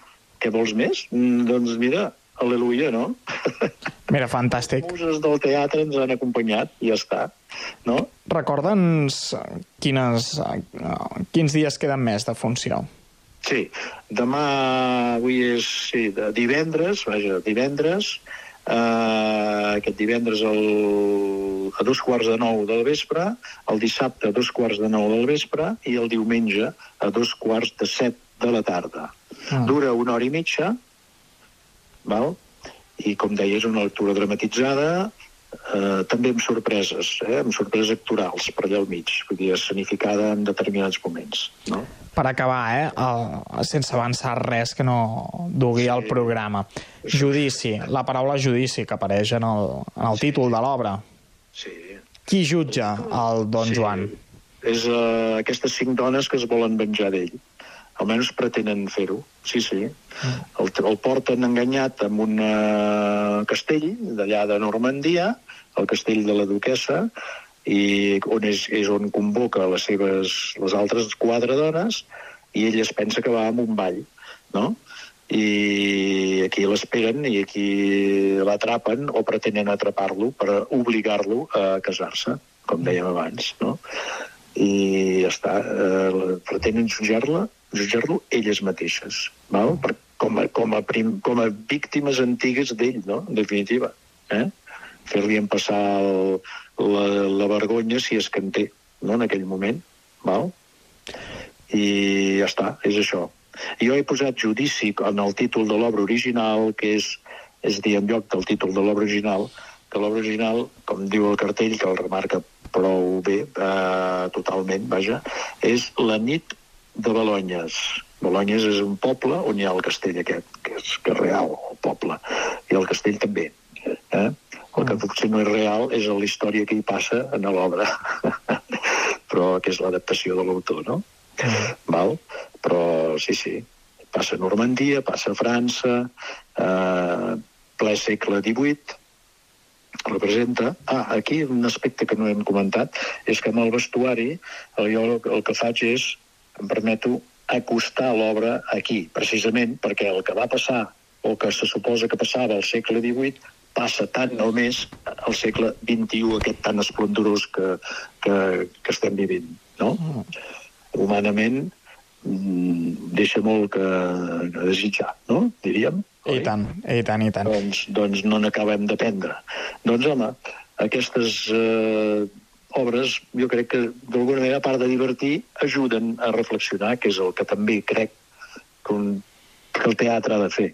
què vols més? Mm, doncs mira, al·leluia, no? Mira, fantàstic. Muses del teatre ens han acompanyat i ja està, no? Recorda'ns quines, eh, quins dies queden més de funció. Sí, demà, avui és sí, de divendres, vaja, divendres, eh, aquest divendres el, a dos quarts de nou del vespre, el dissabte a dos quarts de nou del vespre i el diumenge a dos quarts de set de la tarda. Ah. Dura una hora i mitja, val? i com deia, és una lectura dramatitzada, eh, també amb sorpreses, eh, amb sorpreses actorals per allà al mig, vull dir, escenificada en determinats moments. No? Per acabar, eh, el, sense avançar res que no dugui al programa. Judici, la paraula judici que apareix en el, en el títol de l'obra. Sí. Qui jutja el Don Joan? és uh, aquestes cinc dones que es volen venjar d'ell. Almenys pretenen fer-ho, sí, sí. El, el porten enganyat amb un uh, castell d'allà de Normandia, el castell de la duquesa, i on és, és on convoca les seves les altres quatre dones i ell es pensa que va amb un ball, no? i aquí l'esperen i aquí l'atrapen o pretenen atrapar-lo per obligar-lo a casar-se, com dèiem abans, no? I ja està, eh, pretenen jutjar-la, jutjar-lo elles mateixes, val? Per, com, a, com, a prim, com a víctimes antigues d'ell, no? En definitiva. Eh? Fer-li empassar el, la, la vergonya, si és que en té, no? en aquell moment. Val? I ja està, és això. Jo he posat judici en el títol de l'obra original, que és, és dir, en lloc del títol de l'obra original, que l'obra original, com diu el cartell, que el remarca prou bé, eh, totalment, vaja, és La nit de Balonyes. Balonyes és un poble on hi ha el castell aquest, que és, que és real, el poble, i el castell també. Eh? El que potser no és real és la història que hi passa en l'obra, però que és l'adaptació de l'autor, no? Val? Però sí, sí, passa a Normandia, passa a França, eh, ple segle XVIII, representa... Ah, aquí un aspecte que no hem comentat és que amb el vestuari el, jo el, el que faig és, em permeto, acostar l'obra aquí, precisament perquè el que va passar o que se suposa que passava al segle XVIII passa tant o més al segle XXI, aquest tan esplendorós que, que, que estem vivint, no? Humanament, mm, deixa molt que, que desitjar, no? Diríem. I tant, i tant, i tant. Doncs, doncs no n'acabem d'aprendre. Doncs, home, aquestes eh, obres, jo crec que d'alguna manera, a part de divertir, ajuden a reflexionar, que és el que també crec que, un, que el teatre ha de fer.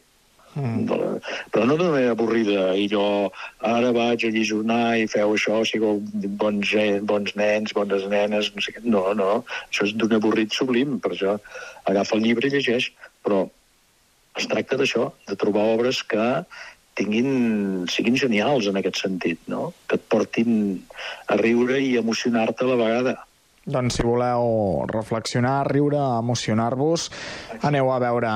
Mm. Però no d'una manera avorrida, i jo ara vaig a lliçonar i feu això, sigueu bons, eh, bons nens, bones nenes, no sé què. No, no, això és d'un avorrit sublim, per això agafa el llibre i llegeix, però es tracta d'això, de trobar obres que tinguin, siguin genials en aquest sentit, no? que et portin a riure i emocionar-te a la vegada. Doncs si voleu reflexionar, riure, emocionar-vos, aneu a veure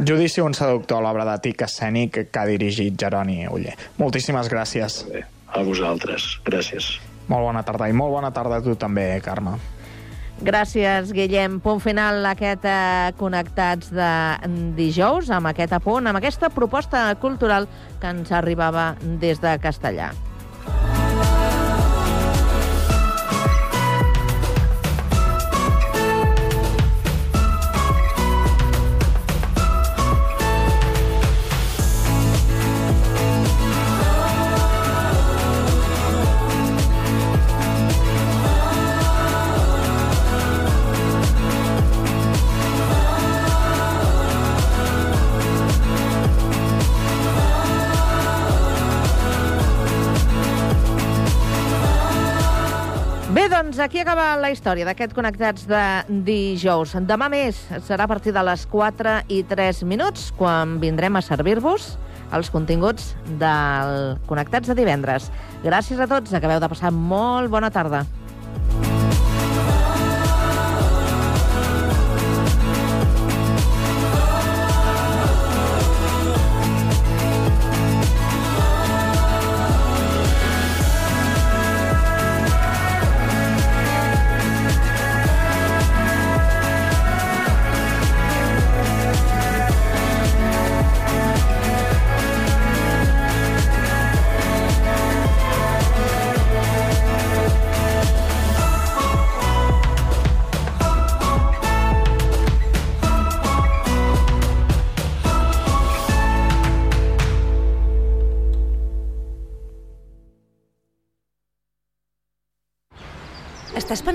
Judici un seductor, l'obra de tic escènic que ha dirigit Jeroni Uller. Moltíssimes gràcies. Bé, a vosaltres. Gràcies. Molt bona tarda i molt bona tarda a tu també, Carme. Gràcies, Guillem. Punt final aquest eh, Connectats de dijous, amb aquest apunt, amb aquesta proposta cultural que ens arribava des de Castellà. Aquí acaba la història d'aquest Connectats de dijous. Demà més serà a partir de les 4 i 3 minuts, quan vindrem a servir-vos els continguts del Connectats de divendres. Gràcies a tots, acabeu de passar molt bona tarda.